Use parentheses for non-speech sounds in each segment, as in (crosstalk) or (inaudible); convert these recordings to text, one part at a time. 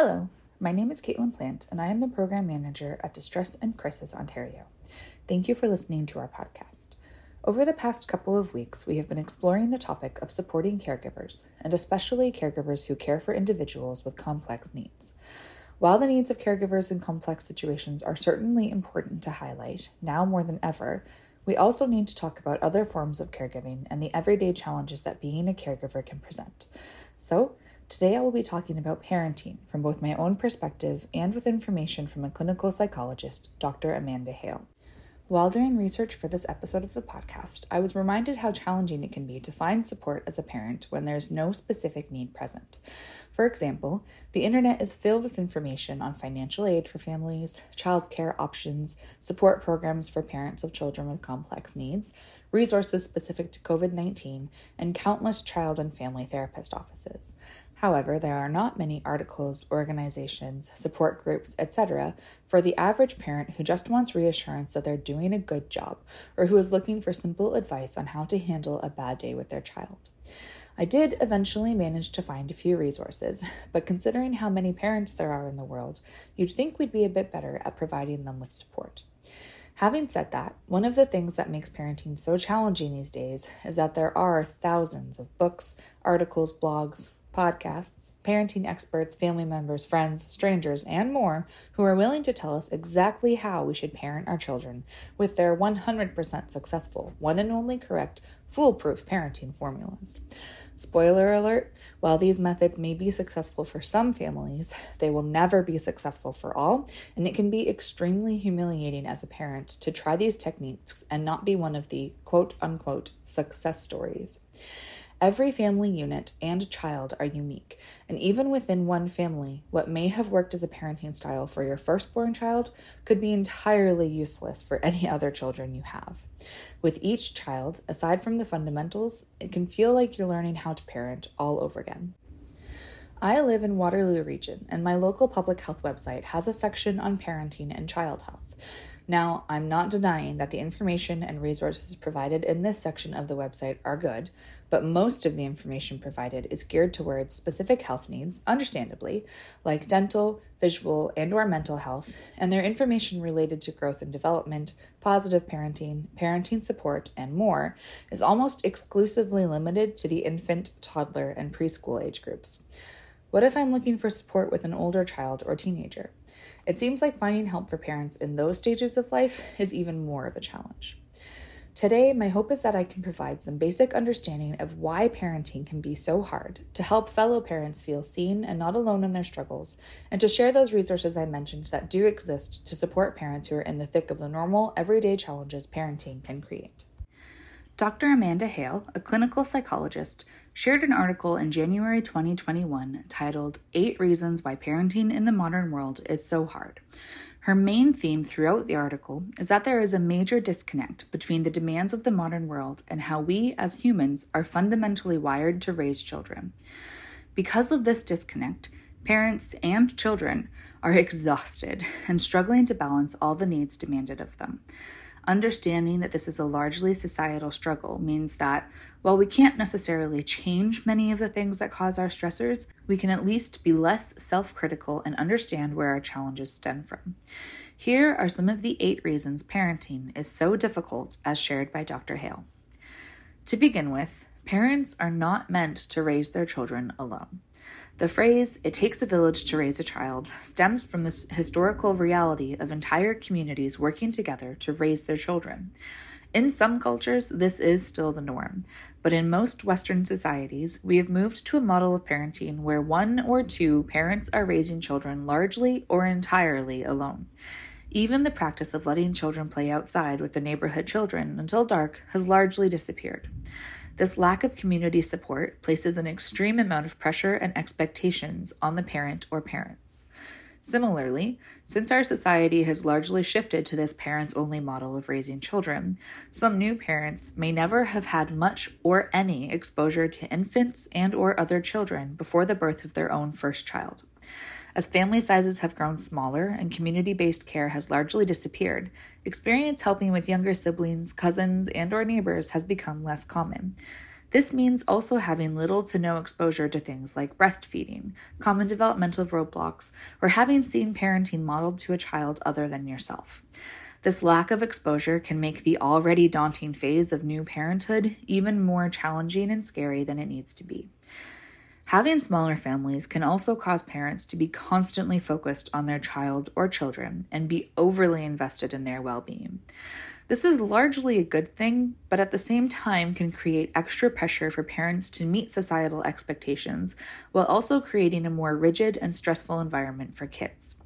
Hello, my name is Caitlin Plant, and I am the program manager at Distress and Crisis Ontario. Thank you for listening to our podcast. Over the past couple of weeks, we have been exploring the topic of supporting caregivers, and especially caregivers who care for individuals with complex needs. While the needs of caregivers in complex situations are certainly important to highlight, now more than ever, we also need to talk about other forms of caregiving and the everyday challenges that being a caregiver can present. So, Today, I will be talking about parenting from both my own perspective and with information from a clinical psychologist, Dr. Amanda Hale. While doing research for this episode of the podcast, I was reminded how challenging it can be to find support as a parent when there's no specific need present. For example, the internet is filled with information on financial aid for families, childcare options, support programs for parents of children with complex needs, resources specific to COVID 19, and countless child and family therapist offices. However, there are not many articles, organizations, support groups, etc., for the average parent who just wants reassurance that they're doing a good job or who is looking for simple advice on how to handle a bad day with their child. I did eventually manage to find a few resources, but considering how many parents there are in the world, you'd think we'd be a bit better at providing them with support. Having said that, one of the things that makes parenting so challenging these days is that there are thousands of books, articles, blogs, podcasts, parenting experts, family members, friends, strangers, and more who are willing to tell us exactly how we should parent our children with their 100% successful, one and only correct, foolproof parenting formulas. Spoiler alert while these methods may be successful for some families, they will never be successful for all, and it can be extremely humiliating as a parent to try these techniques and not be one of the quote unquote success stories. Every family unit and child are unique, and even within one family, what may have worked as a parenting style for your firstborn child could be entirely useless for any (laughs) other children you have. With each child, aside from the fundamentals, it can feel like you're learning how to parent all over again. I live in Waterloo region, and my local public health website has a section on parenting and child health. Now, I'm not denying that the information and resources provided in this section of the website are good, but most of the information provided is geared towards specific health needs, understandably, like dental, visual, and or mental health, and their information related to growth and development, positive parenting, parenting support, and more is almost exclusively limited to the infant, toddler, and preschool age groups. What if I'm looking for support with an older child or teenager? It seems like finding help for parents in those stages of life is even more of a challenge. Today, my hope is that I can provide some basic understanding of why parenting can be so hard, to help fellow parents feel seen and not alone in their struggles, and to share those resources I mentioned that do exist to support parents who are in the thick of the normal, everyday challenges parenting can create. Dr. Amanda Hale, a clinical psychologist, shared an article in January 2021 titled Eight Reasons Why Parenting in the Modern World is So Hard. Her main theme throughout the article is that there is a major disconnect between the demands of the modern world and how we as humans are fundamentally wired to raise children. Because of this disconnect, parents and children are exhausted and struggling to balance all the needs demanded of them. Understanding that this is a largely societal struggle means that while we can't necessarily change many of the things that cause our stressors, we can at least be less self critical and understand where our challenges stem from. Here are some of the eight reasons parenting is so difficult, as shared by Dr. Hale. To begin with, parents are not meant to raise their children alone. The phrase, it takes a village to raise a child, stems from this historical reality of entire communities working together to raise their children. In some cultures, this is still the norm, but in most Western societies, we have moved to a model of parenting where one or two parents are raising children largely or entirely alone. Even the practice of letting children play outside with the neighborhood children until dark has largely disappeared. This lack of community support places an extreme amount of pressure and expectations on the parent or parents. Similarly, since our society has largely shifted to this parents only model of raising children, some new parents may never have had much or any exposure to infants and or other children before the birth of their own first child. As family sizes have grown smaller and community-based care has largely disappeared, experience helping with younger siblings, cousins, and or neighbors has become less common. This means also having little to no exposure to things like breastfeeding, common developmental roadblocks, or having seen parenting modeled to a child other than yourself. This lack of exposure can make the already daunting phase of new parenthood even more challenging and scary than it needs to be. Having smaller families can also cause parents to be constantly focused on their child or children and be overly invested in their well being. This is largely a good thing, but at the same time can create extra pressure for parents to meet societal expectations while also creating a more rigid and stressful environment for kids.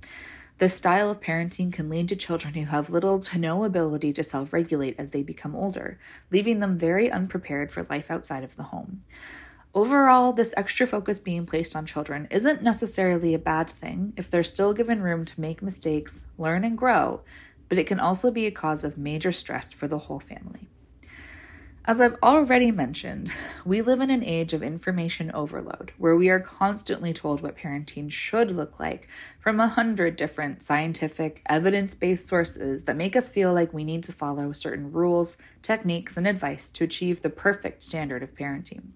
This style of parenting can lead to children who have little to no ability to self regulate as they become older, leaving them very unprepared for life outside of the home. Overall, this extra focus being placed on children isn't necessarily a bad thing if they're still given room to make mistakes, learn, and grow, but it can also be a cause of major stress for the whole family. As I've already mentioned, we live in an age of information overload where we are constantly told what parenting should look like from a hundred different scientific, evidence based sources that make us feel like we need to follow certain rules, techniques, and advice to achieve the perfect standard of parenting.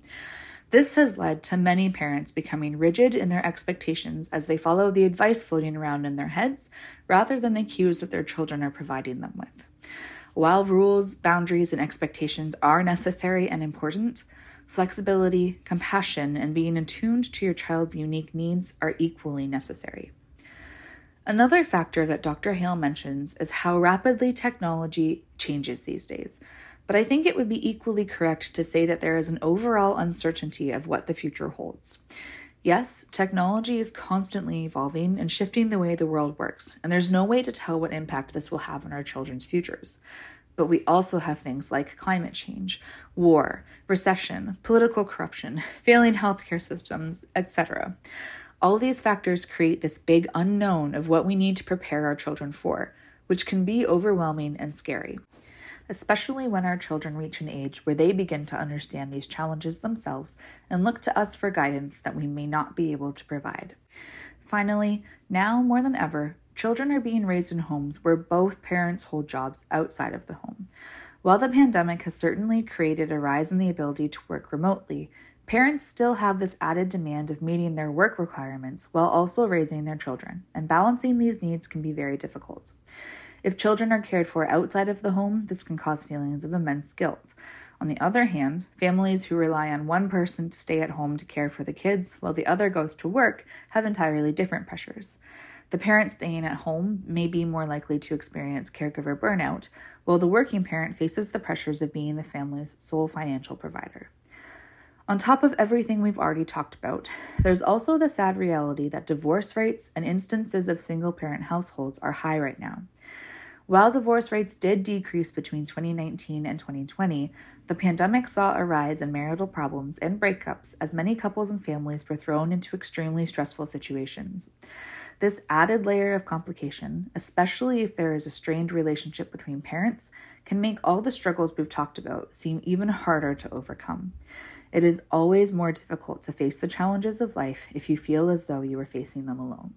This has led to many parents becoming rigid in their expectations as they follow the advice floating around in their heads rather than the cues that their children are providing them with. While rules, boundaries, and expectations are necessary and important, flexibility, compassion, and being attuned to your child's unique needs are equally necessary. Another factor that Dr. Hale mentions is how rapidly technology changes these days, but I think it would be equally correct to say that there is an overall uncertainty of what the future holds. Yes, technology is constantly evolving and shifting the way the world works, and there's no way to tell what impact this will have on our children's futures. But we also have things like climate change, war, recession, political corruption, (laughs) failing healthcare systems, etc. All these factors create this big unknown of what we need to prepare our children for, which can be overwhelming and scary especially when our children reach an age where they begin to understand these challenges themselves and look to us for guidance that we may not be able to provide. Finally, now more than ever, children are being raised in homes where both parents hold jobs outside of the home. While the pandemic has certainly created a rise in the ability to work remotely, parents still have this added demand of meeting their work requirements while also raising their children, and balancing these needs can be very difficult. If children are cared for outside of the home, this can cause feelings of immense guilt. On the other hand, families who rely on one person to stay at home to care for the kids while the other goes to work have entirely different pressures. The parent staying at home may be more likely to experience caregiver burnout, while the working parent faces the pressures of being the family's sole financial provider. On top of everything we've already talked about, there's also the sad reality that divorce rates and instances of single parent households are high right now. While divorce rates did decrease between 2019 and 2020, the pandemic saw a rise in marital problems and breakups as many couples and families were thrown into extremely stressful situations. This added layer of complication, especially if there is a strained relationship between parents, can make all the struggles we've talked about seem even harder to overcome. It is always more difficult to face the challenges of life if you feel as though you are facing them alone.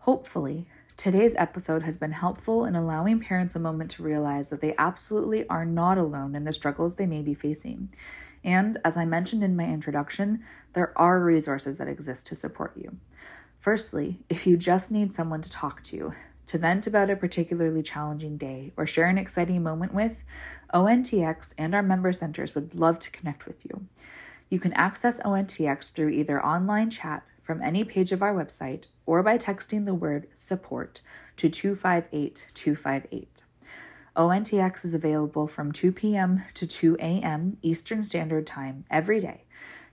Hopefully, Today's episode has been helpful in allowing parents a moment to realize that they absolutely are not alone in the struggles they may be facing. And as I mentioned in my introduction, there are resources that exist to support you. Firstly, if you just need someone to talk to, to vent about a particularly challenging day, or share an exciting moment with, ONTX and our member centers would love to connect with you. You can access ONTX through either online chat from any page of our website or by texting the word support to 258 258. ONTX is available from 2 p.m. to 2 a.m. Eastern Standard Time every day.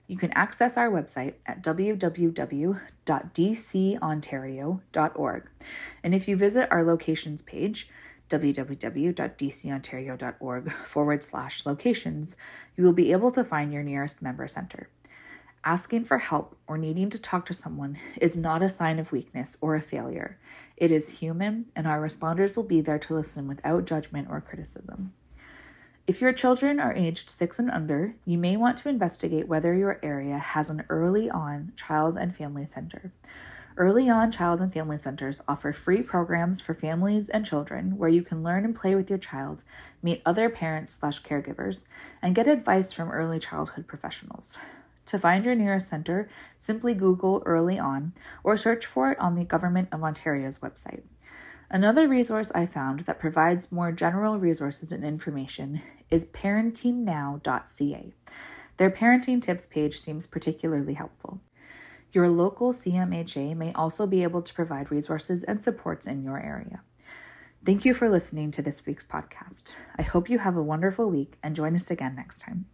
You can access our website at www.dcontario.org. And if you visit our locations page, www.dcontario.org forward slash locations, you will be able to find your nearest member center. Asking for help or needing to talk to someone is not a sign of weakness or a failure. It is human, and our responders will be there to listen without judgment or criticism. If your children are aged six and under, you may want to investigate whether your area has an early on child and family center. Early on child and family centers offer free programs for families and children where you can learn and play with your child, meet other parents slash caregivers, and get advice from early childhood professionals. To find your nearest centre, simply Google Early On or search for it on the Government of Ontario's website. Another resource I found that provides more general resources and information is parentingnow.ca. Their parenting tips page seems particularly helpful. Your local CMHA may also be able to provide resources and supports in your area. Thank you for listening to this week's podcast. I hope you have a wonderful week and join us again next time.